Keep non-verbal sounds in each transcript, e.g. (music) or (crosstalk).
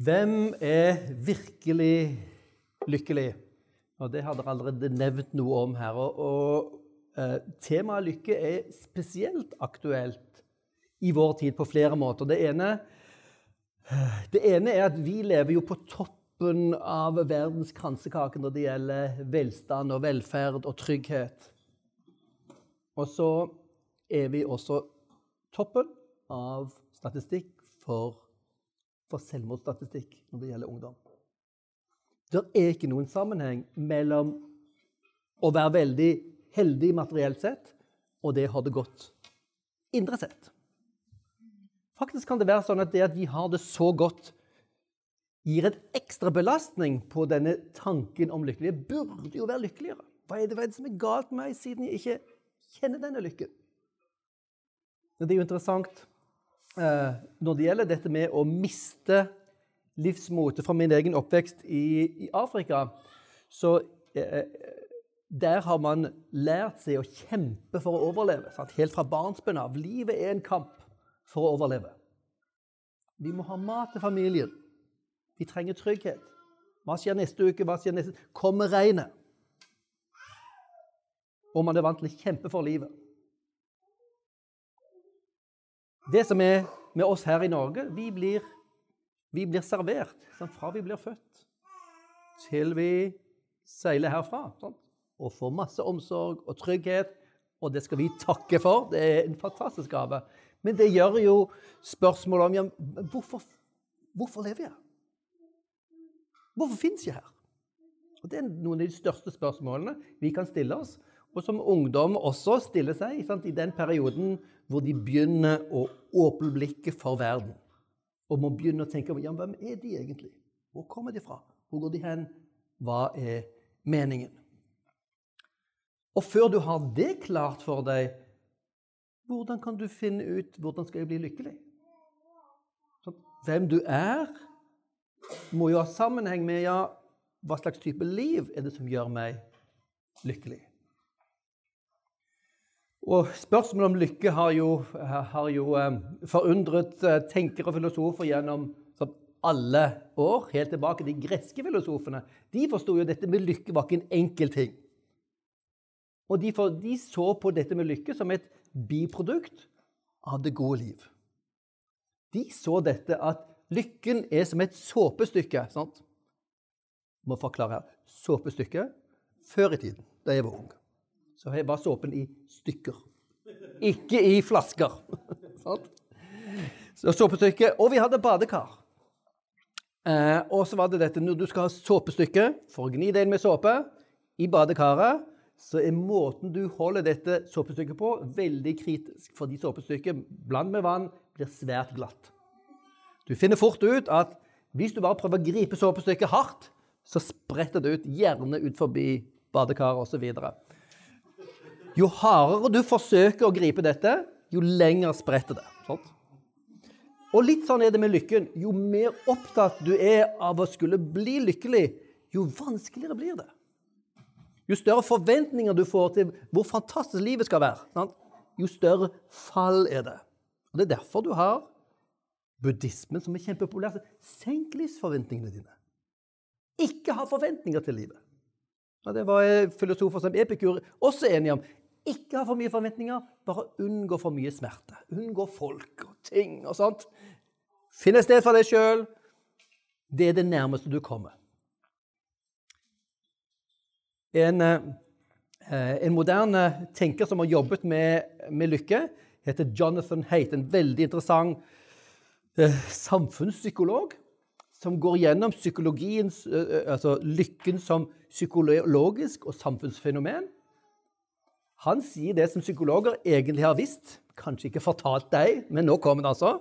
Hvem er virkelig lykkelig? Og Det har dere allerede nevnt noe om her. Og, og eh, Temaet lykke er spesielt aktuelt i vår tid på flere måter. Det ene, det ene er at vi lever jo på toppen av verdens kransekake når det gjelder velstand og velferd og trygghet. Og så er vi også toppen av statistikk for for selvmordsstatistikk når det gjelder ungdom. Det er ikke noen sammenheng mellom å være veldig heldig materielt sett og det å ha det godt indre sett. Faktisk kan det være sånn at det at vi har det så godt, gir et ekstra belastning på denne tanken om lykkelig. Jeg burde jo være lykkeligere. Hva er, det, som er galt med meg, siden jeg ikke kjenner denne lykken? Det er jo interessant når det gjelder dette med å miste livsmotet fra min egen oppvekst i, i Afrika, så eh, der har man lært seg å kjempe for å overleve. Sant? Helt fra barnsben av. Livet er en kamp for å overleve. Vi må ha mat til familien. Vi trenger trygghet. Hva skjer neste uke? Hva skjer neste Kommer regnet? Og man er vant til å kjempe for livet. Det som er med oss her i Norge, vi blir, vi blir servert sant? fra vi blir født til vi seiler herfra. Sant? og får masse omsorg og trygghet, og det skal vi takke for. Det er en fantastisk gave. Men det gjør jo spørsmålet om ja, hvorfor, hvorfor lever jeg? Hvorfor fins jeg her? Og Det er noen av de største spørsmålene vi kan stille oss og som ungdom også stiller seg sant, i den perioden hvor de begynner å åpne blikket for verden. Og må begynne å tenke ja, hvem er de egentlig? Hvor kommer de fra? Hvor går de hen? Hva er meningen? Og før du har det klart for deg, hvordan kan du finne ut hvordan skal jeg bli lykkelig? Så, hvem du er, må jo ha sammenheng med ja, hva slags type liv er det som gjør meg lykkelig. Og Spørsmålet om lykke har jo, har jo um, forundret uh, tenkere og filosofer gjennom alle år, helt tilbake. De greske filosofene de forsto jo dette med lykke var ikke en enkel ting. Og de, for, de, så på dette med lykke som et biprodukt av det gode liv. De så dette at lykken er som et såpestykke. sant? Må forklare her. Såpestykke før i tiden, da jeg var ung så var såpen i stykker. Ikke i flasker. (laughs) så såpestykke. Og vi hadde badekar. Eh, og så var det dette når du skal ha såpestykke for å gni det inn med såpe i badekaret, så er måten du holder dette såpestykket på, veldig kritisk. Fordi såpestykket bland med vann blir svært glatt. Du finner fort ut at hvis du bare prøver å gripe såpestykket hardt, så spretter det ut, gjerne ut forbi badekaret osv. Jo hardere du forsøker å gripe dette, jo lenger spretter det. Sant? Og litt sånn er det med lykken. Jo mer opptatt du er av å skulle bli lykkelig, jo vanskeligere blir det. Jo større forventninger du får til hvor fantastisk livet skal være, sant? jo større fall er det. Og Det er derfor du har buddhismen, som er kjempepopulær. Senk livsforventningene dine. Ikke ha forventninger til livet. Ja, det var filosofer som Epikur også enige om. Ikke ha for mye forventninger, bare unngå for mye smerte. Unngå folk og ting og sånt. Finn et sted for deg sjøl. Det er det nærmeste du kommer. En, eh, en moderne tenker som har jobbet med, med, lykke, heter Jonathan Haight. En veldig interessant eh, samfunnspsykolog som går gjennom psykologiens, eh, altså lykken som psykologisk og samfunnsfenomen. Han sier det som psykologer egentlig har visst, kanskje ikke fortalt deg, men nå kommer det altså.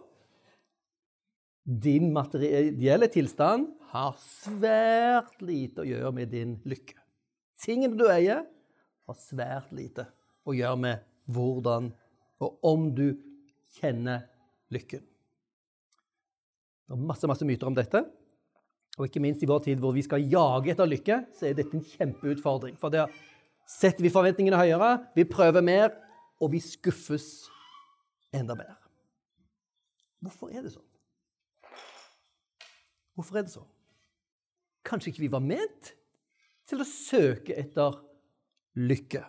Din materielle tilstand har svært lite å gjøre med din lykke. Tingene du eier, har svært lite å gjøre med hvordan og om du kjenner lykken. Det er masse, masse myter om dette. Og ikke minst i vår tid hvor vi skal jage etter lykke, så er dette en kjempeutfordring. For det er setter vi forventningene høyere, vi prøver mer, og vi skuffes enda mer. Hvorfor er det sånn? Hvorfor er det sånn? Kanskje ikke vi var ment til å søke etter lykke.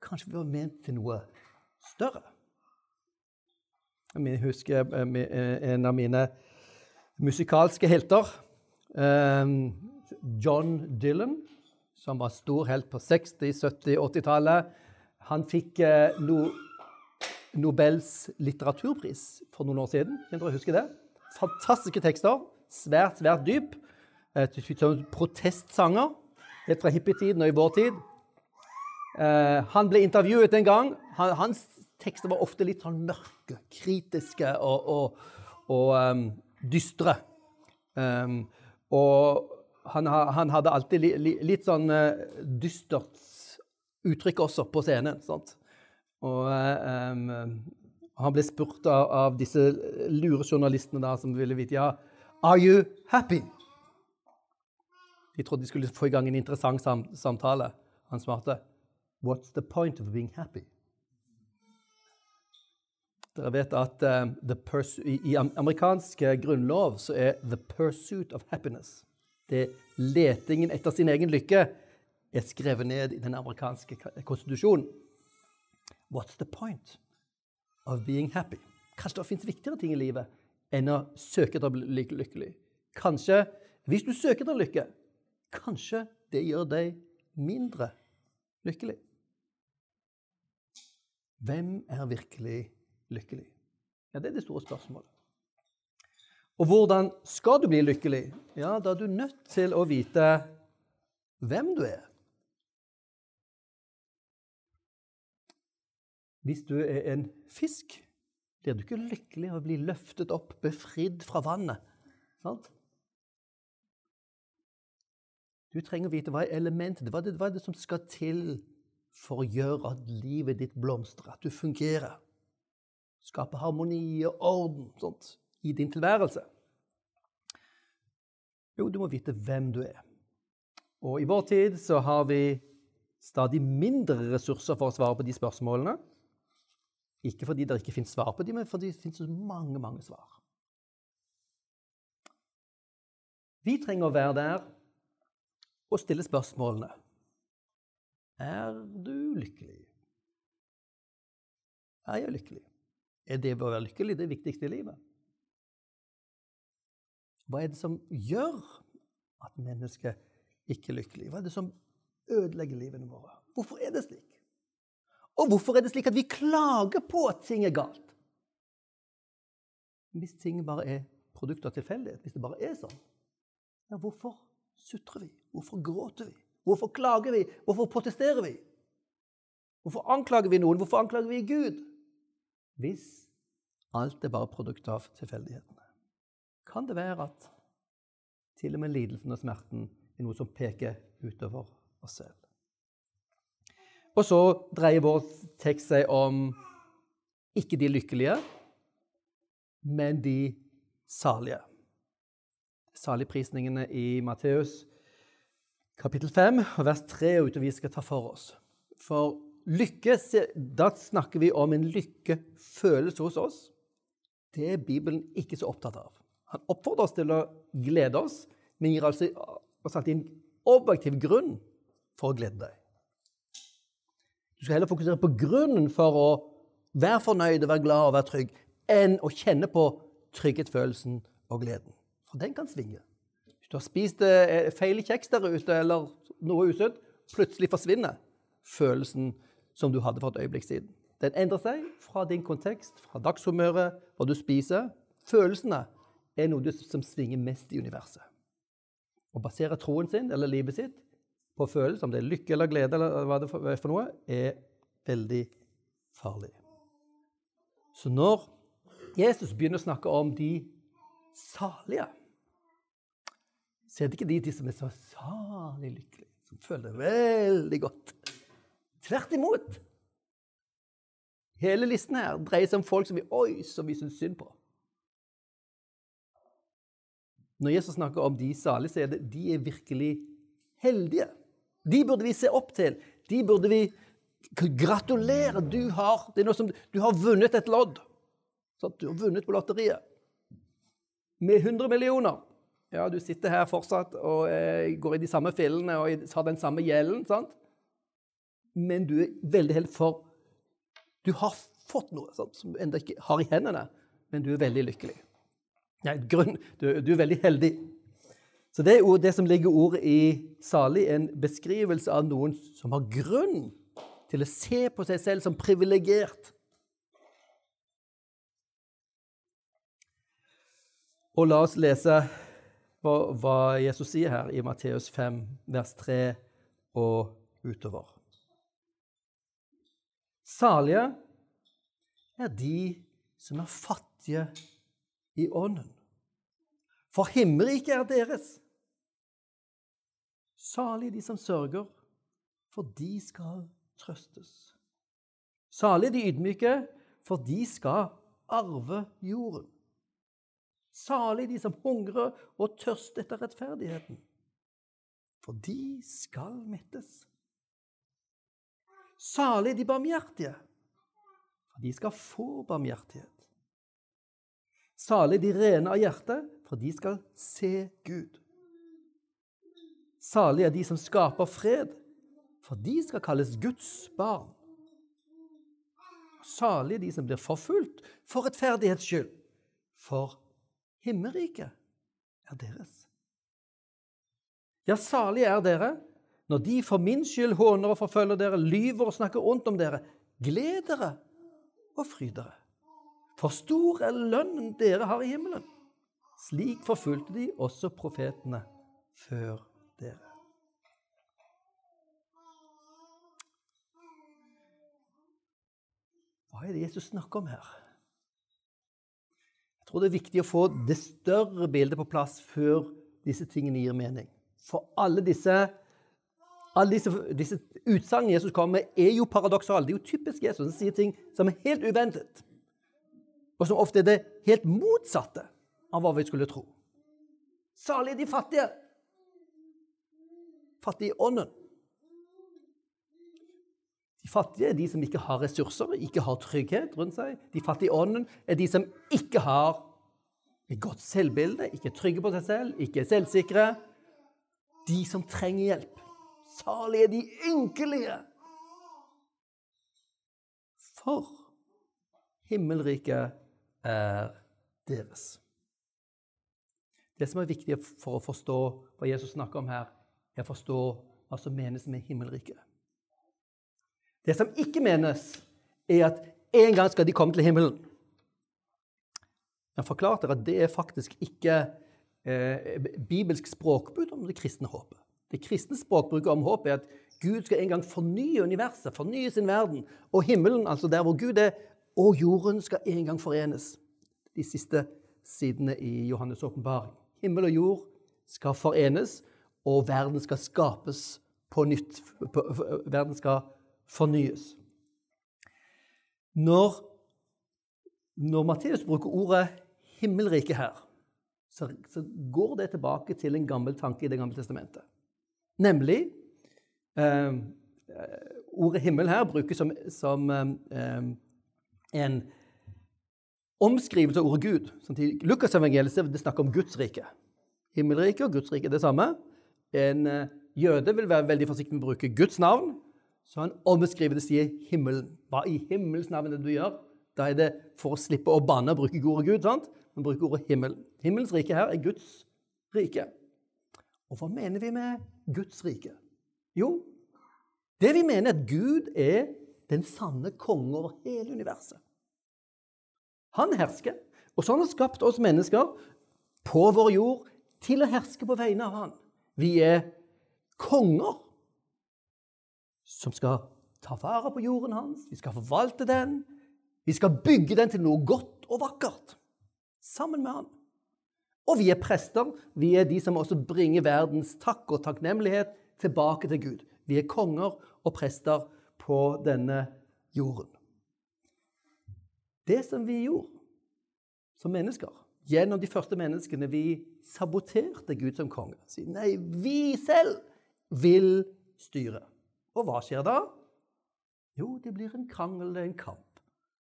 Kanskje vi var ment til noe større. Jeg husker eh, eh, en av mine musikalske helter, eh, John Dylan, som var stor helt på 60-, 70-, 80-tallet. Han fikk no Nobels litteraturpris for noen år siden. Kan dere huske det? Fantastiske tekster. Svært, svært dyp. Protestsanger. Helt fra hippietiden og i vår tid. Han ble intervjuet en gang. Hans tekster var ofte litt sånn mørke, kritiske og, og, og um, dystre. Um, og han, han, hadde alltid li, li, litt sånn uh, dystert uttrykk også på scenen. Sant? Og um, han ble spurt av, av, disse lure journalistene da, som ville vite ja, Are you happy? De trodde de skulle få i gang en interessant sam samtale. Han svarte What's the point of being happy? Dere vet at uh, i, i amerikansk grunnlov så er 'the pursuit of happiness' det letingen etter sin egen lykke er skrevet ned i den amerikanske konstitusjonen. What's the point of being happy? Kanskje det fins viktigere ting i livet enn å søke etter å bli lykkelig. Kanskje, hvis du søker etter lykke, kanskje det gjør deg mindre lykkelig. Hvem er virkelig lykkelig? Ja, Det er det store spørsmålet. Og hvordan skal du bli lykkelig? Ja, Da er du nødt til å vite hvem du er. Hvis du er en fisk, blir du ikke lykkelig av å bli løftet opp, befridd fra vannet. Sant? Du trenger å vite hva er elementet hva er hva er det som skal til for å gjøre at livet ditt blomstrer, at du fungerer. Skape harmoni og orden sånt, i din tilværelse. Jo, du må vite hvem du er. Og i vår tid så har vi stadig mindre ressurser for å svare på de spørsmålene. Ikke fordi det ikke finnes svar på dem, men fordi det finnes mange, mange svar. Vi trenger å være der og stille spørsmålene. Er du lykkelig? Er jeg lykkelig? Er det å være lykkelig det viktigste i livet? Hva er det som gjør at mennesket ikke er lykkelig? Hva er det som ødelegger livene våre? Hvorfor er det slik? Og hvorfor er det slik at vi klager på at ting er galt? Hvis ting bare er produkt av tilfeldighet, hvis det bare er sånn, ja, hvorfor sutrer vi? Hvorfor gråter vi? Hvorfor klager vi? Hvorfor protesterer vi? Hvorfor anklager vi noen? Hvorfor anklager vi Gud? Hvis alt er bare produkt av tilfeldighetene. Kan det være at til og med lidelsen og smerten er noe som peker utover oss selv? Og så dreier vår tekst seg om ikke de lykkelige, men de salige. Saligprisningene i Matteus kapittel 5, vers 3 og utover vi skal ta for oss. For lykke, da snakker vi om en lykkefølelse hos oss. Det er Bibelen ikke så opptatt av. Han oppfordrer oss til å glede oss, men gir altså oss alltid en objektiv grunn for å glede deg. Du skal heller fokusere på grunnen for å være fornøyd, være glad og være trygg, enn å kjenne på trygghetsfølelsen og gleden. For den kan svinge. Hvis du har spist eh, feil kjeks der ute eller noe usunt, plutselig forsvinner følelsen som du hadde for et øyeblikk siden. Den endrer seg fra din kontekst, fra dagshumøret, hva du spiser. Følelsene er noe som svinger mest i universet. Å basere troen sin eller livet sitt på følelser, om det er lykke eller glede, eller hva det er for noe, er veldig farlig. Så når Jesus begynner å snakke om de salige, så er det ikke de, de som er så salig lykkelige, som føler det veldig godt. Tvert imot. Hele listen her dreier seg om folk som vi, oi, vi syns synd på. Når Jesus snakker om de salige, så er det de er virkelig heldige. De burde vi se opp til. De burde vi gratulere. Du har, det er noe som, du har vunnet et lodd. Så du har vunnet på lotteriet. Med 100 millioner. Ja, du sitter her fortsatt og eh, går i de samme fillene og har den samme gjelden. sant? Men du er veldig heldig, for du har fått noe sant, som du ennå ikke har i hendene, men du er veldig lykkelig. Ja, grunn, du, du, er veldig heldig. Så det er det som ligger ordet i salig, en beskrivelse av noen som har grunn til å se på seg selv som privilegert. Og la oss lese hva, hva Jesus sier her i Matteus 5, vers 3 og utover. Salige er de som er fattige i ånden, for himmelriket er deres. Salig de som sørger, for de skal trøstes. Salig de ydmyke, for de skal arve jorden. Salig de som hungrer og tørster etter rettferdigheten, for de skal mettes. Salig de barmhjertige, for de skal få barmhjertighet. Salig de rene av hjerte, for de skal se Gud. Salig er de som skaper fred, for de skal kalles Guds barn. Salig er de som blir forfulgt for rettferdighets skyld, for Himmelriket er deres. Ja, salige er dere når de for min skyld håner og forfølger dere, lyver og snakker ondt om dere. Gled dere og fryd dere. For stor er lønnen dere har i himmelen. Slik forfulgte de også profetene før dere. Hva er det Jesus snakker om her? Jeg tror det er viktig å få det større bildet på plass før disse tingene gir mening. For alle disse, alle disse, disse utsagnene Jesus kommer med, er jo paradoksale. Det er jo typisk Jesus. Han sier ting som er helt uventet, og som ofte er det helt motsatte av hva vi skulle tro. Særlig de fattige. Fattige i ånden. De fattige er de som ikke har ressurser, ikke har trygghet rundt seg. De fattige i ånden er de som ikke har et godt selvbilde, ikke er trygge på seg selv, ikke er selvsikre. De som trenger hjelp. Salige de ynkelige. For himmelriket er deres. Det som er viktig for å forstå hva Jesus snakker om her, er å forstå hva som menes med himmelriket. Det som ikke menes, er at en gang skal de komme til himmelen. Jeg forklarte at det er faktisk ikke eh, bibelsk språkbud om det kristne håpet. Det kristne språkbruket om håp er at Gud skal en gang fornye universet, fornye sin verden. Og himmelen, altså der hvor Gud er, og jorden skal en gang forenes. De siste sidene i Johannes' åpenbaring. Himmel og jord skal forenes, og verden skal skapes på nytt. Verden skal fornyes. Når, når Matteus bruker ordet 'himmelrike' her, så, så, går det tilbake til en gammel tanke i Det gamle testamentet. Nemlig eh, Ordet 'himmel' her brukes som, som eh, en omskrivelse av ordet Gud. I Lukas evangeliet det snakker om Guds rike. Himmelriket og Guds rike er det samme. En eh, jøde vil være veldig forsiktig med å bruke Guds navn så han omskriver det, sier himmelen. Hva i himmels navn er det du gjør? Da er det for å slippe å banne og bruke ordet Gud. sant? Man bruker ordet himmel. Himmelens rike her er Guds rike. Og hva mener vi med Guds rike? Jo, det vi mener, er at Gud er den sanne konge over hele universet. Han hersker, og så har han skapt oss mennesker på vår jord til å herske på vegne av han. Vi er konger som skal ta vare på jorden hans, vi skal forvalte den. Vi skal bygge den til noe godt og vakkert sammen med han. Og vi er prester. Vi er de som også bringer verdens takk og takknemlighet tilbake til Gud. Vi er konger og prester på denne jorden. Det som vi gjorde som mennesker gjennom de første menneskene Vi saboterte Gud som konge. Si, nei, vi selv vil styre. Og hva skjer da? Jo, det blir en krangel, en kamp.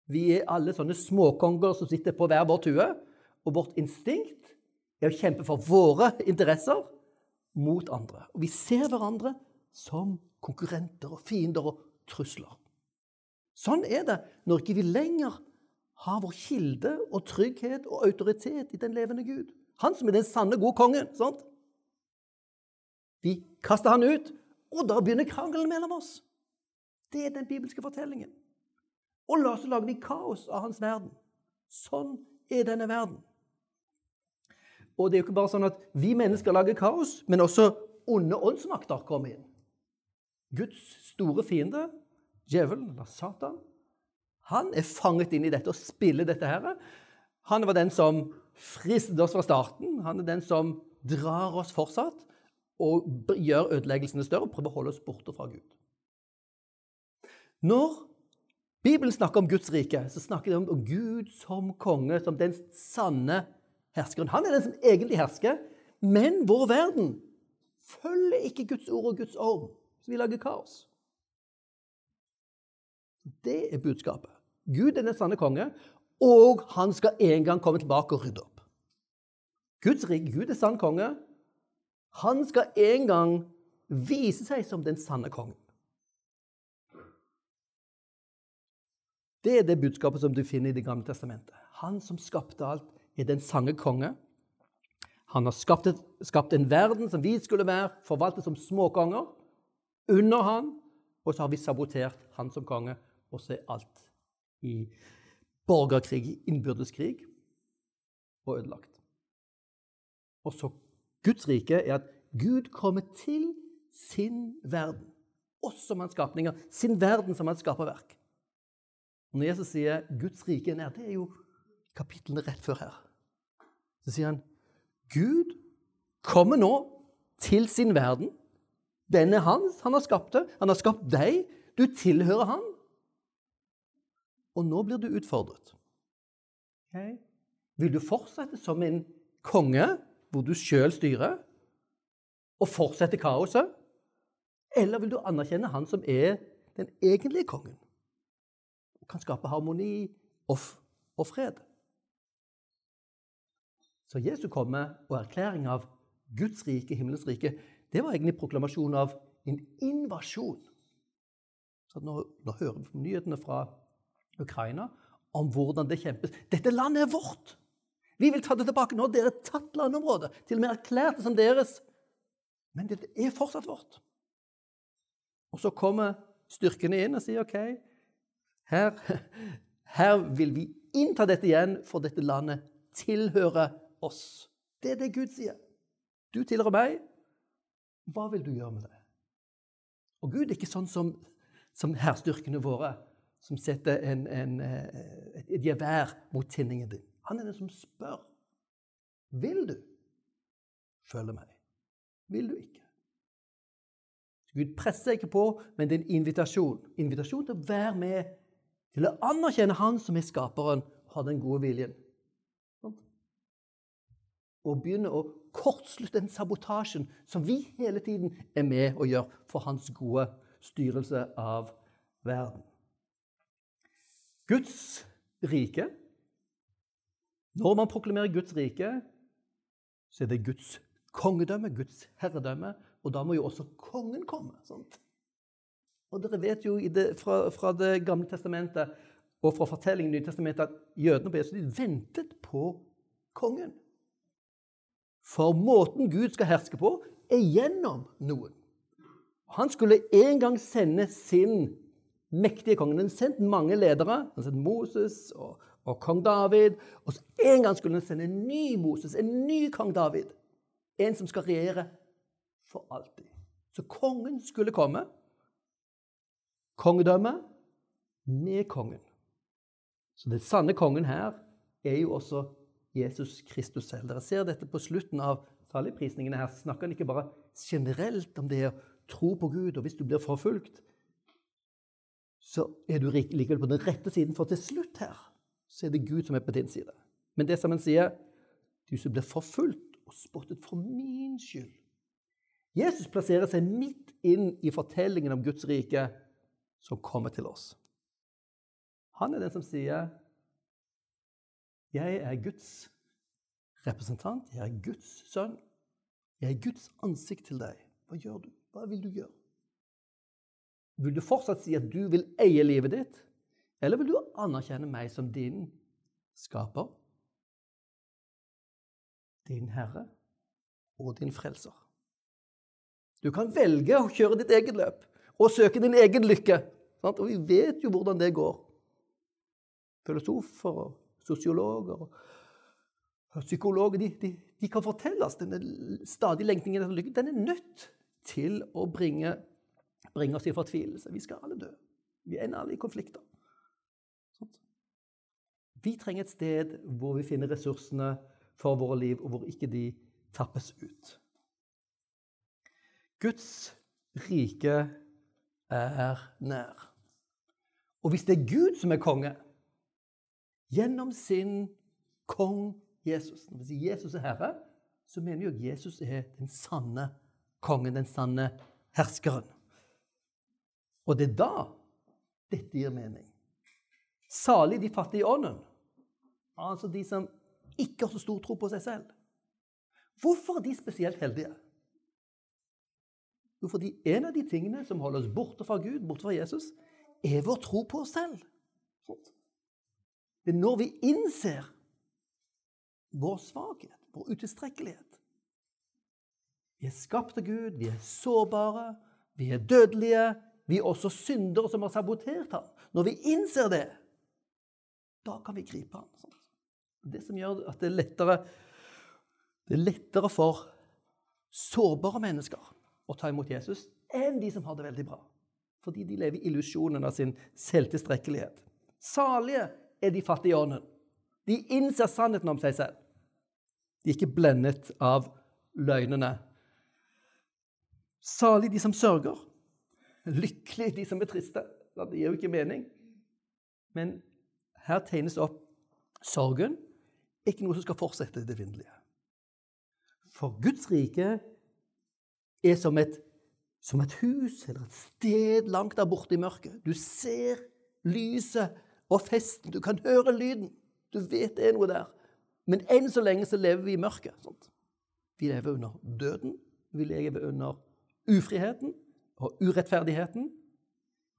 Vi er alle sånne småkonger som sitter på hver vår tue. Og vårt instinkt er å kjempe for våre interesser mot andre. Og vi ser hverandre som konkurrenter og fiender og trusler. Sånn er det når ikke vi lenger har vår kilde og trygghet og autoritet i den levende Gud. Han som er den sanne, gode kongen. sant? Vi kaster han ut, og da begynner krangelen mellom oss. Det er den bibelske fortellingen. Og la oss lage vi kaos av hans verden. Sånn er denne verden. Og det er jo ikke bare sånn at vi mennesker lager kaos, men også onde åndsmakter kommer inn. Guds store fiende, djevelen, eller Satan, han er fanget inn i dette og spiller dette her. Han var den som fristet oss fra starten. Han er den som drar oss fortsatt og gjør ødeleggelsene større og prøver å holde oss borte fra Gud. Når Bibelen snakker om Guds rike, så snakker den om Gud som konge, som den sanne herskeren. Han er den som egentlig hersker, men vår verden følger ikke Guds ord og Guds orden. Vi lager kaos. Det er budskapet. Gud er den sanne konge, og han skal en gang komme tilbake og rydde opp. Guds rike, Gud er sann konge. Han skal en gang vise seg som den sanne kongen. Det er det budskapet som du finner i Det gamle testamentet. Han som skapte alt, er den sanne konge. Han har skapt, et, skapt, en verden som vi skulle være forvaltet som småkonger. Under han, og så har vi sabotert han som konge, og så er alt i borgerkrig, innbyrdeskrig, og ødelagt. Og så Guds rike er at Gud kommer til sin verden, oss som hans skapninger, sin verden som hans skaperverk. Når Jesus sier 'Guds rike er nær', det er jo kapitlene rett før her. Så sier han Gud kommer nå til sin verden. Den er hans. Han har skapt det. Han har skapt deg. Du tilhører han. Og nå blir du utfordret. Okay. Vil du fortsette som en konge hvor du sjøl styrer, og fortsette kaoset? Eller vil du anerkjenne han som er den egentlige kongen? Og kan skape harmoni og, og fred? Så Jesu komme og erklæring av Guds rike, himmelens rike, det var egentlig proklamasjon av en invasjon. Så nå, nå hører vi nyhetene fra Ukraina om hvordan det kjempes. Dette landet er vårt! Vi vil ta det tilbake. Nå har dere tatt landområdet, til og med erklært det som deres. Men dette er fortsatt vårt. Og så kommer styrkene inn og sier OK, her, her vil vi innta dette igjen, for dette landet tilhører oss. Det er det Gud sier. Du tilhører meg. Hva vil du gjøre med det? Og Gud er ikke sånn som, som hærstyrkene våre som setter en, en, eh, et gevær mot tinningen din. Han er den som spør. Vil du følge meg? Vil du ikke? Gud presser ikke på, men det er en invitasjon. Invitasjon til å være med, til å anerkjenne Han som er skaperen, og ha den gode viljen. Og begynne å kortslutte den sabotasjen som vi hele tiden er med å gjøre for hans gode styrelse av verden. Guds rike Når man proklamerer Guds rike, så er det Guds kongedømme, Guds herredømme, og da må jo også kongen komme. sant? Og dere vet jo det, fra, fra, Det gamle testamentet og fra fortellingen i Nytestamentet at jødene på Jesu tid ventet på kongen. For måten Gud skal herske på, er gjennom noen. Han skulle en gang sende sin mektige konge. Han sendte mange ledere. Han sendte Moses og, og kong David. Og så en gang skulle han sende en ny Moses, en ny kong David. En som skal regjere for alltid. Så kongen skulle komme. Kongedømme med kongen. Så den sanne kongen her er jo også Jesus Kristus selv. Dere ser dette på slutten av saligprisningene. Her snakker han ikke bare generelt om det å tro på Gud, og hvis du blir forfulgt, så er du likevel på den rette siden, for til slutt her så er det Gud som er på din side. Men det som han sier, du som blir forfulgt og spottet for min skyld Jesus plasserer seg midt inn i fortellingen om Guds rike som kommer til oss. Han er den som sier, 'Jeg er Guds representant. Jeg er Guds sønn. Jeg er Guds ansikt til deg. Hva gjør du? Hva vil du gjøre? Vil du fortsatt si at du vil eie livet ditt, eller vil du anerkjenne meg som din skaper, din herre og din frelser? Du kan velge å kjøre ditt eget løp og søke din egen lykke. Sant? Og vi vet jo hvordan det går. Filosofer og sosiologer og psykologer de, de, de kan fortelle oss denne stadig lengtingen etter lykke. Den er nødt til å bringe, bringe oss i fortvilelse. Vi skal alle dø. Vi ender alle i konflikter. Sånt. Vi trenger et sted hvor vi finner ressursene for våre liv, og hvor ikke de tappes ut. Guds rike er nær. Og hvis det er Gud som er konge, gjennom sin kong Jesus Når vi sier Jesus er herre, så mener vi at Jesus er den sanne kongen, den sanne herskeren. Og det er da dette gir mening. Salig de fattige i ånden, altså de som ikke har så stor tro på seg selv. Hvorfor er de spesielt heldige? Jo, fordi en av de tingene som holder oss borte fra Gud, borte fra Jesus, er vår tro på oss selv. Det er når vi innser vår svakhet, vår utilstrekkelighet. Vi er skapt av Gud, vi er sårbare, vi er dødelige. Vi er også syndere som har sabotert ham. Når vi innser det, da kan vi gripe ham. Det som gjør at det er lettere, det er lettere for sårbare mennesker å ta imot Jesus enn de som har det veldig bra. Fordi de lever i illusjonen av sin selvtilstrekkelighet. Salige er de fattige i ånden. De innser sannheten om seg selv. De er ikke blendet av løgnene. Salig de som sørger. Lykkelig de som er triste. Det gir jo ikke mening. Men her tegnes opp sorgen, ikke noe som skal fortsette det vindelige. For Guds rike er som et, som et hus eller et sted langt der borte i mørket. Du ser lyset og festen, du kan høre lyden. Du vet det er noe der. Men enn så lenge så lever vi i mørket. Sånt. Vi lever under døden. Vi lever under ufriheten og urettferdigheten.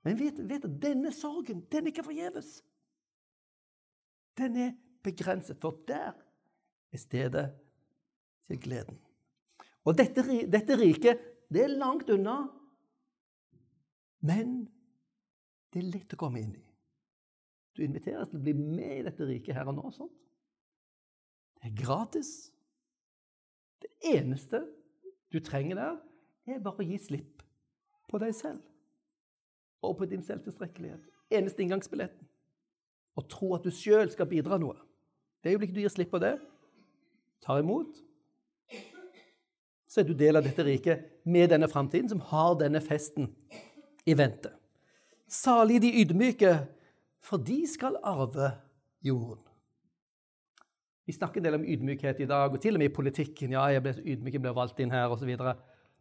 Men vet, vet at denne sorgen, den er ikke forgjeves. Den er begrenset, for der er stedet til gleden. Og dette, dette riket, det er langt unna. Men det er lett å komme inn i. Du inviteres til å bli med i dette riket her og nå. Sånt. Det er gratis. Det eneste du trenger der, er bare å gi slipp på deg selv og på din selvtilstrekkelighet. Eneste inngangsbilletten. Og tro at du sjøl skal bidra noe. Det øyeblikket du gir slipp på det, tar imot, så er du del av dette riket med denne framtiden, som har denne festen i vente. Salig de ydmyke, for de skal arve jorden. Vi snakker en del om ydmykhet i dag, og til og med i politikken. Ja, jeg ble så ydmyk, jeg ble valgt inn her, og så videre.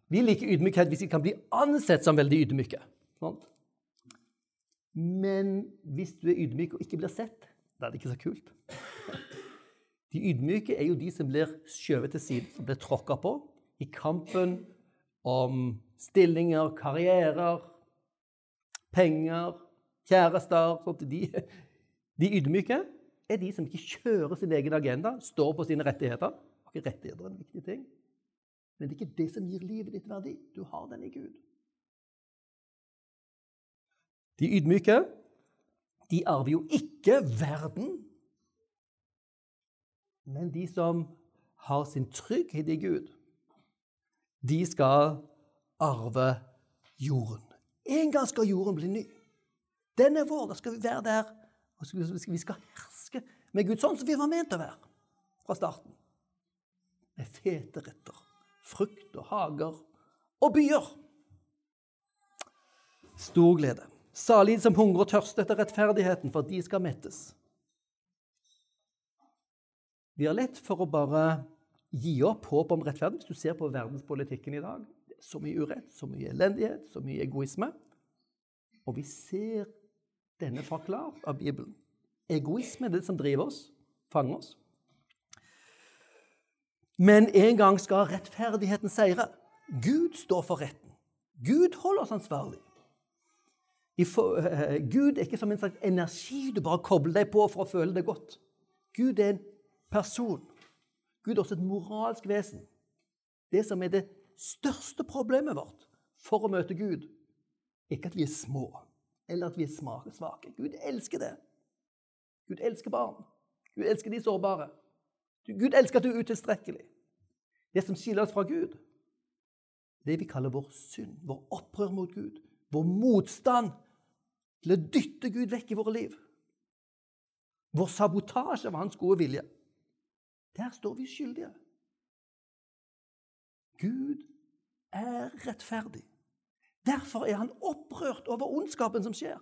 Vi liker ydmykhet hvis vi kan bli ansett som veldig ydmyke. Sånn? Men hvis du er ydmyk og ikke blir sett, da er det ikke så kult. (laughs) De ydmyke er jo de som blir skjøvet til side, som blir tråkka på, i kampen om stillinger, karrierer, penger, kjærester sånn de, de ydmyke er de som ikke kjører sin egen agenda, står på sine rettigheter. Ikke rettigheter er en viktig ting, men det er ikke det som gir livet ditt verdi. Du har den i Gud. De ydmyke de arver jo ikke verden, men de som har sin trygghet i Gud de skal arve jorden. En gang skal jorden bli ny. Den vår. Da skal vi være der. Og vi skal herske med Gud sånn som vi var ment å være fra starten. Med fete retter, frukt og hager og byer. Stor glede. Salig som hungrer og tørster etter rettferdigheten, for de skal mettes. Vi har lett for å bare gi opp håp om rettferdighet hvis du ser på verdenspolitikken i dag. Så mye urett, så mye elendighet, så mye egoisme. Og vi ser denne forklart av Bibelen. Egoisme er det som driver oss, fanger oss. Men en gang skal rettferdigheten seire. Gud står for retten. Gud holder oss ansvarlig. Uh, Gud er ikke som en slags energi du bare kobler deg på for å føle det godt. Gud er en person. Gud er også et moralsk vesen. Det som er det største problemet vårt for å møte Gud, er ikke at vi er små eller at vi er svake. Gud elsker det. Gud elsker barn. Gud elsker de sårbare. Gud elsker at du er utilstrekkelig. Det som skiller oss fra Gud, det vi kaller vår synd, vår opprør mot Gud, vår motstand til å dytte Gud vekk i våre liv. Vår sabotasje av hans gode vilje. Der står vi skyldige. Gud er rettferdig. Derfor er han opprørt over ondskapen som skjer.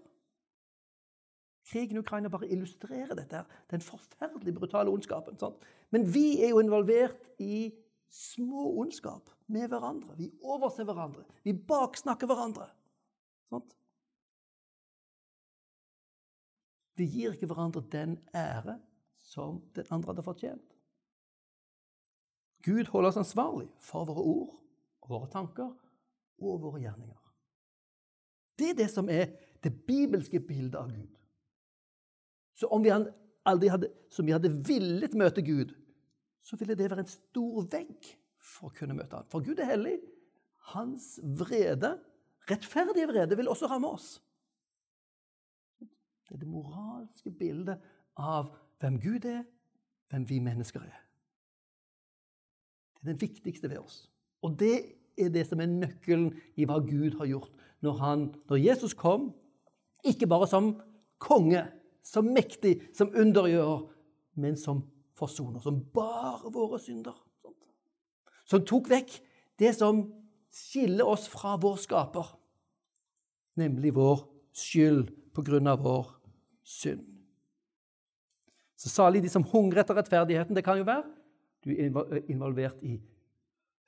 Krigen i Ukraina bare illustrerer dette. Den forferdelig brutale ondskapen. Sant? Men vi er jo involvert i små ondskap med hverandre. Vi overser hverandre. Vi baksnakker hverandre. Sant? Vi gir ikke hverandre den ære som den andre hadde fortjent. Gud holder oss ansvarlig for våre ord, våre tanker og våre gjerninger. Det er det som er det bibelske bildet av Gud. Så om vi aldri hadde, som vi hadde villet møte Gud, så ville det være en stor vegg for å kunne møte ham. For Gud er hellig. Hans vrede, rettferdige vrede, vil også ramme oss. Det er det moralske bildet av hvem Gud er, hvem vi mennesker er. Det er det viktigste ved oss. Og det er det som er nøkkelen i hva Gud har gjort når, han, når Jesus kom, ikke bare som konge, som mektig, som undergjør, men som forsoner, som bar våre synder. Som tok vekk det som skiller oss fra vår skaper, nemlig vår skyld på grunn av vår synd. Så salig de som hungrer etter rettferdigheten. Det kan jo være du er involvert i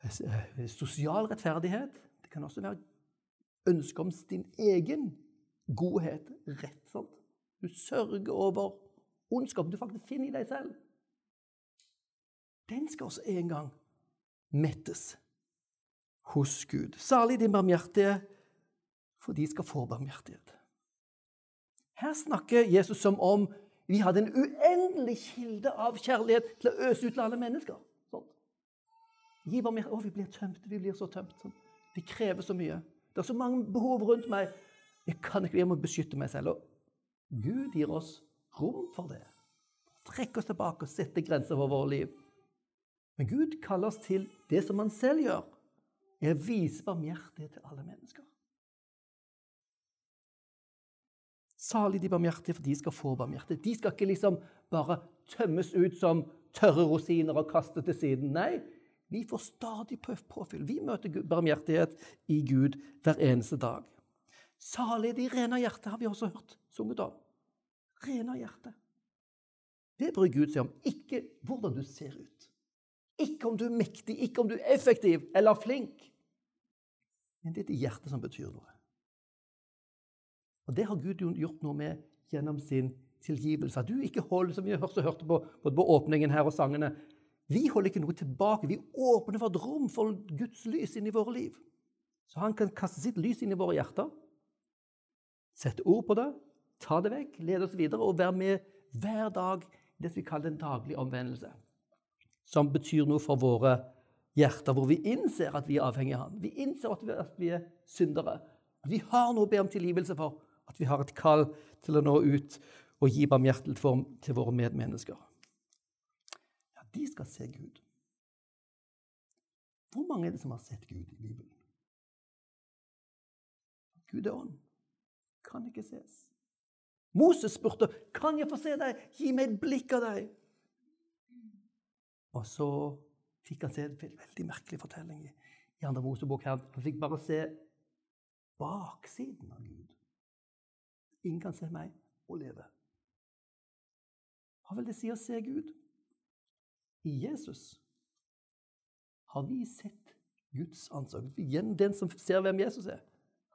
eh, sosial rettferdighet. Det kan også være ønske om din egen godhet. Rett, sant? Du sørger over ondskapen du faktisk finner i deg selv. Den skal også en gang mettes hos Gud. Salig de barmhjertige, for de skal få barmhjertighet. Her snakker Jesus som om vi hadde en uendelig kilde av kjærlighet til å øse ut til alle mennesker. Sånn. Gi barmhjertighet. Å, vi blir tømt. Vi blir så tømt. Sånn. Det krever så mye. Det er så mange behov rundt meg. Jeg kan ikke, være med å beskytte meg selv. Og Gud gir oss rom for det. Trekke oss tilbake og sette grenser for vårt liv. Men Gud kaller oss til det som han selv gjør, er å vise barmhjertighet til alle mennesker. Salig de barmhjertige, for de skal få barmhjertighet. De skal ikke liksom bare tømmes ut som tørre rosiner og kaste til siden. Nei, vi får stadig påfyll. Vi møter barmhjertighet i Gud hver eneste dag. Salig de rene av hjerte, har vi også hørt sunget om. Rene av hjerte. Det bryr Gud seg om, ikke hvordan du ser ut. Ikke om du er mektig, ikke om du er effektiv eller flink. Men det er ditt hjerte som betyr noe. Og Det har Gud gjort noe med gjennom sin tilgivelse. At du ikke holder, som vi hørte, hørte på, på åpningen her og sangene Vi holder ikke noe tilbake. Vi åpner for et rom for Guds lys inn i våre liv. Så han kan kaste sitt lys inn i våre hjerter, sette ord på det, ta det vekk, lede oss videre og være med hver dag i det vi kaller en daglig omvendelse. Som betyr noe for våre hjerter, hvor vi innser at vi er avhengig av Han. Vi innser at vi, er syndere. Vi har noe å be om tilgivelse for. At vi har et kall til å nå ut og gi barmhjertighet til våre medmennesker. De skal se Gud. Hvor mange er det som har sett Gud i Bibelen? Gud er ånd. Kan ikke ses. Moses spurte, 'Kan jeg få se deg? Gi meg et blikk av deg.' Og så fikk han se en veldig merkelig fortelling i, i andre Mosebok. Han fikk bare se baksiden av Gud. Ingen kan se meg og leve. Hva vil det si å se Gud? I Jesus har vi sett Guds ansikt. Den som ser hvem Jesus er,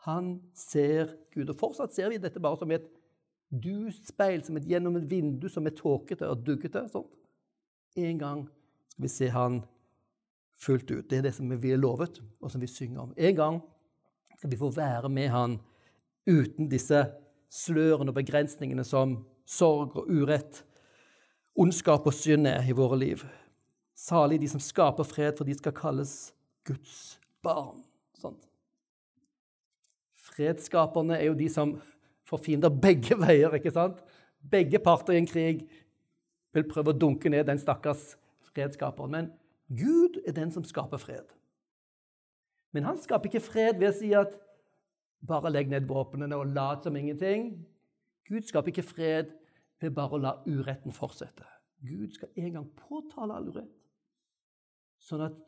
han ser Gud. Og fortsatt ser vi dette bare som et duspeil, som et gjennom et vindu som er tåkete og duggete. Sånt. En gang skal vi se han fullt ut. Det er det som vi er lovet, og som vi synger om. En gang skal vi få være med Han uten disse slørene og begrensningene som sorg og urett, ondskap og synd er i våre liv. Salig de som skaper fred, for de skal kalles Guds barn. Sånn. Fredsskaperne er jo de som får fiender begge veier. ikke sant? Begge parter i en krig vil prøve å dunke ned den stakkars fredskaperen. Men Gud er den som skaper fred. Men han skaper ikke fred ved å si at bare legg ned våpnene og lat som ingenting. Gud skaper ikke fred ved bare å la uretten fortsette. Gud skal en gang påtale all urett, sånn at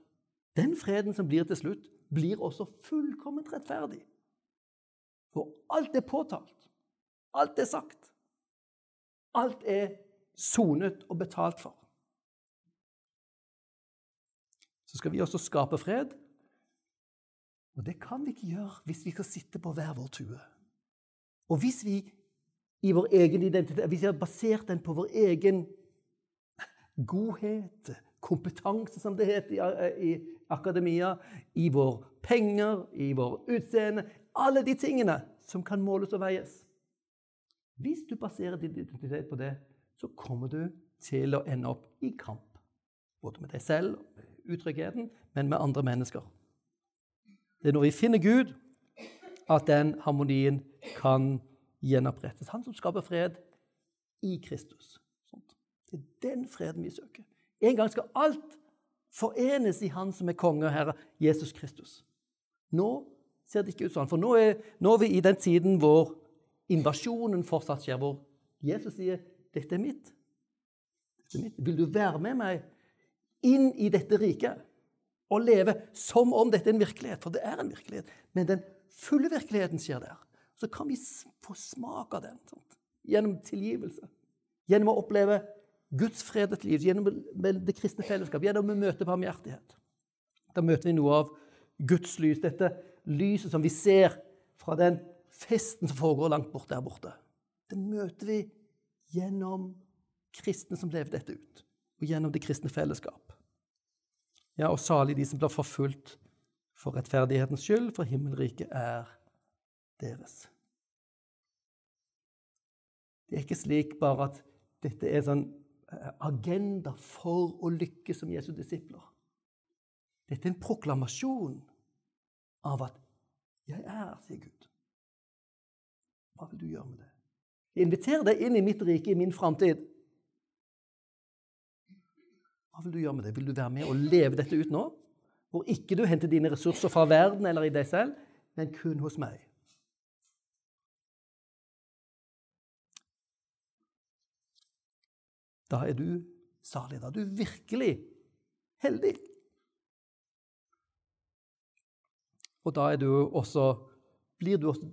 den freden som blir til slutt, blir også fullkomment rettferdig. For alt er påtalt. Alt er sagt. Alt er sonet og betalt for. Så skal vi også skape fred. Og det kan vi ikke gjøre hvis vi skal sitte på hver vår tue. Og hvis vi i vår egen identitet Hvis vi har basert den på vår egen godhet, kompetanse, som det heter i, i akademia, i vår penger, i vår utseende Alle de tingene som kan måles og veies. Hvis du baserer din identitet på det, så kommer du til å ende opp i kamp. Både med deg selv, utryggheten, men med andre mennesker. Det er når vi finner Gud, at den harmonien kan gjenopprettes. Han som skaper fred i Kristus. Det er den freden vi søker. En gang skal alt forenes i Han som er konge og herre, Jesus Kristus. Nå ser det ikke ut sånn, for nå er, nå er vi i den tiden hvor invasjonen fortsatt skjer, hvor Jesus sier 'Dette er mitt'. Dette er mitt. Vil du være med meg inn i dette riket og leve som om dette er en virkelighet? For det er en virkelighet. Men den fulle virkeligheten skjer der. Så kan vi få smak av den sant? gjennom tilgivelse. Gjennom å oppleve Guds fredet liv, gjennom det kristne fellesskap, gjennom å møte barmhjertighet. Da møter vi noe av Guds lys, dette lyset som vi ser fra den festen som foregår langt bort der borte. Det møter vi gjennom kristne som lever dette ut, og gjennom det kristne fellesskap. Ja, og salig de som blir forfulgt for rettferdighetens skyld, for himmelriket er deres. Det er ikke slik bare at dette er sånn eh, agenda for å lykkes som Jesu disipler. Dette er en proklamasjon av at 'jeg er', sier Gud. Hva vil du gjøre med det? Jeg inviterer deg inn i mitt rike, i min framtid. Hva vil du gjøre med det? Vil du være med og leve dette ut nå? Hvor ikke du henter dine ressurser fra verden eller i deg selv, men kun hos meg. Da er du salig. Da er du virkelig heldig. Og da er du også, blir du også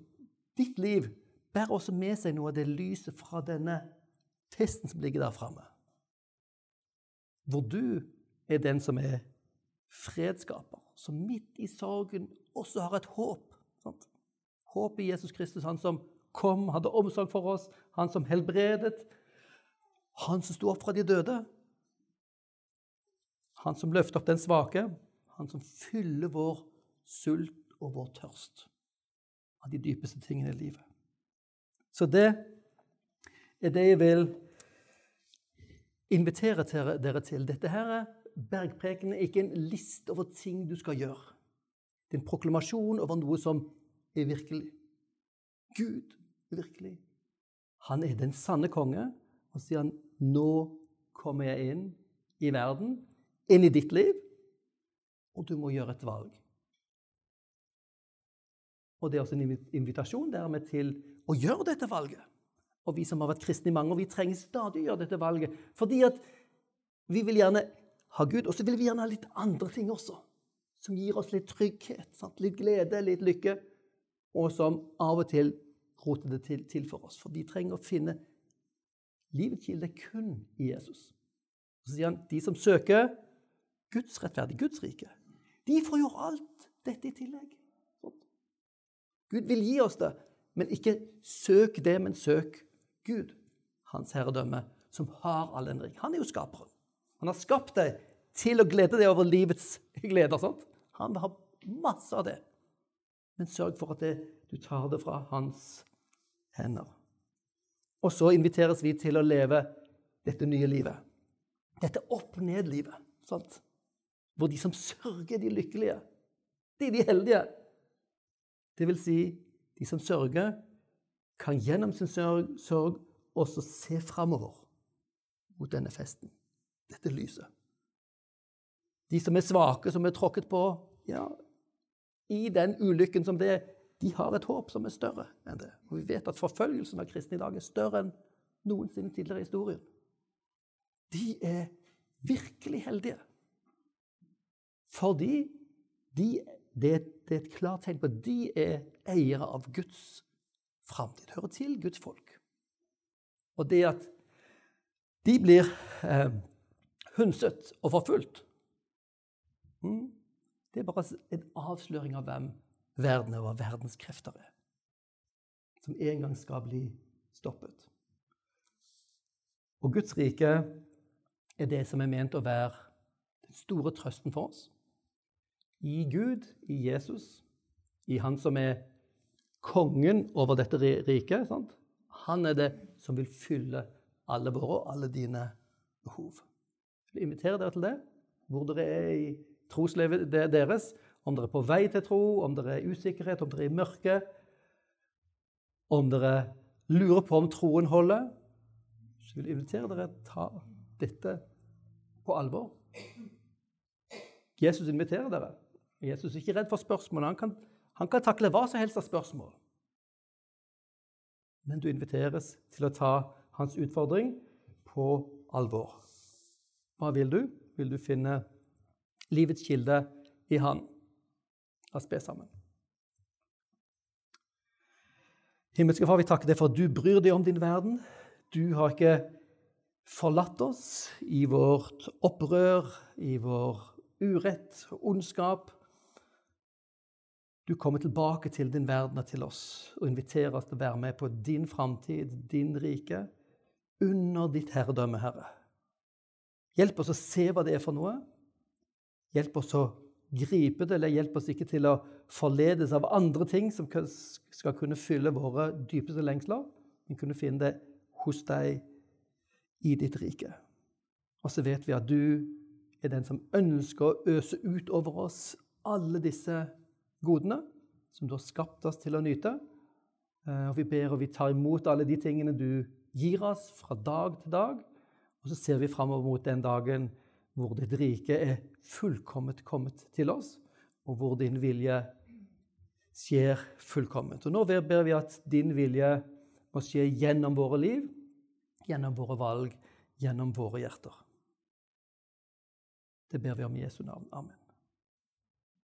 Ditt liv bærer også med seg noe av det lyset fra denne testen som ligger der framme. Hvor du er den som er fredsskaper, som midt i sorgen også har et håp. Sant? Håp i Jesus Kristus, han som kom, hadde omsorg for oss, han som helbredet, han som sto opp fra de døde. Han som løfter opp den svake, han som fyller vår sult og vår tørst av de dypeste tingene i livet. Så det er det jeg vil invitere dere til. Dette her er bergprekenen er ikke en liste over ting du skal gjøre. Det er en proklamasjon over noe som er virkelig. Gud er virkelig. Han er den sanne konge. Og sier han, 'Nå kommer jeg inn i verden, inn i ditt liv, og du må gjøre et valg.' Og det er også en invitasjon dermed til å gjøre dette valget. Og vi som har vært kristne i mange år, vi trenger stadig å gjøre dette valget. Fordi at vi vil gjerne ha Gud, og så vil vi gjerne ha litt andre ting også. Som gir oss litt trygghet, sant? litt glede, litt lykke. Og som av og til roter det til, til for oss. For vi trenger å finne livets kilde kun i Jesus. Så sier han de som søker Guds rettferdige, Guds rike, de får jo alt dette i tillegg. Gud vil gi oss det, men ikke søk det, men søk Gud, hans herredømme, som har all endring. Han er jo skaperen. Han har skapt deg til å glede deg over livets gleder. Sant? Han vil ha masse av det. Men sørg for at det, du tar det fra hans hender. Og så inviteres vi til å leve dette nye livet. Dette opp-ned-livet. Hvor de som sørger, de lykkelige. De de heldige. Det vil si, de som sørger, kan gjennom sin sørg, sørg også se framover mot denne festen, dette lyset. De som er svake, som er tråkket på, ja, i den ulykken som det de har et håp som er større enn det. Og vi vet at forfølgelsen av kristne i dag er større enn noensinne tidligere i historien. De er virkelig heldige. Fordi de, det, det, er et klart tegn på at de er eiere av Guds framtid. Hører til Guds folk. Og det at de blir eh, hundset og forfulgt, mm, det er bare en avsløring av hvem verden over verdens krefter er. Som en gang skal bli stoppet. Og Guds rike er det som er ment å være den store trøsten for oss. I Gud, i Jesus, i Han som er kongen over dette riket. Sant? Han er det som vil fylle alle våre og alle dine behov. Jeg vil invitere dere til det, hvor dere er i troslivet deres. Om dere er på vei til tro, om dere er usikkerhet, om dere er i mørke. Om dere lurer på om troen holder. Så vil jeg invitere dere til å ta dette på alvor. Jesus inviterer dere. Jesus er ikke redd for spørsmål. Han kan, han kan takle hva som helst av spørsmål. Men du inviteres til å ta hans utfordring på alvor. Hva vil du? Vil du finne livets kilde i Han? La oss be sammen. Himmelske Far, vi takker deg for at du bryr deg om din verden. Du har ikke forlatt oss i vårt opprør, i vår urett ondskap. Du kommer tilbake til din verden og til oss og inviterer oss til å være med på din framtid, din rike, under ditt herredømme, Herre. Hjelp oss å se hva det er for noe. Hjelp oss å gripe det, eller hjelp oss ikke til å forledes av andre ting som skal kunne fylle våre dypeste lengsler, men kunne finne det hos deg i ditt rike. Og så vet vi at du er den som ønsker å øse ut over oss alle disse godene som du har skapt oss til å nyte. Eh, og vi ber og vi tar imot alle de tingene du gir oss fra dag til dag. Og så ser vi framover mot den dagen hvor ditt rike er fullkomment kommet til oss, og hvor din vilje skjer fullkomment. Og nå ber vi at din vilje må skje gjennom våre liv, gjennom våre valg, gjennom våre hjerter. Det ber vi om i Jesu navn. Amen.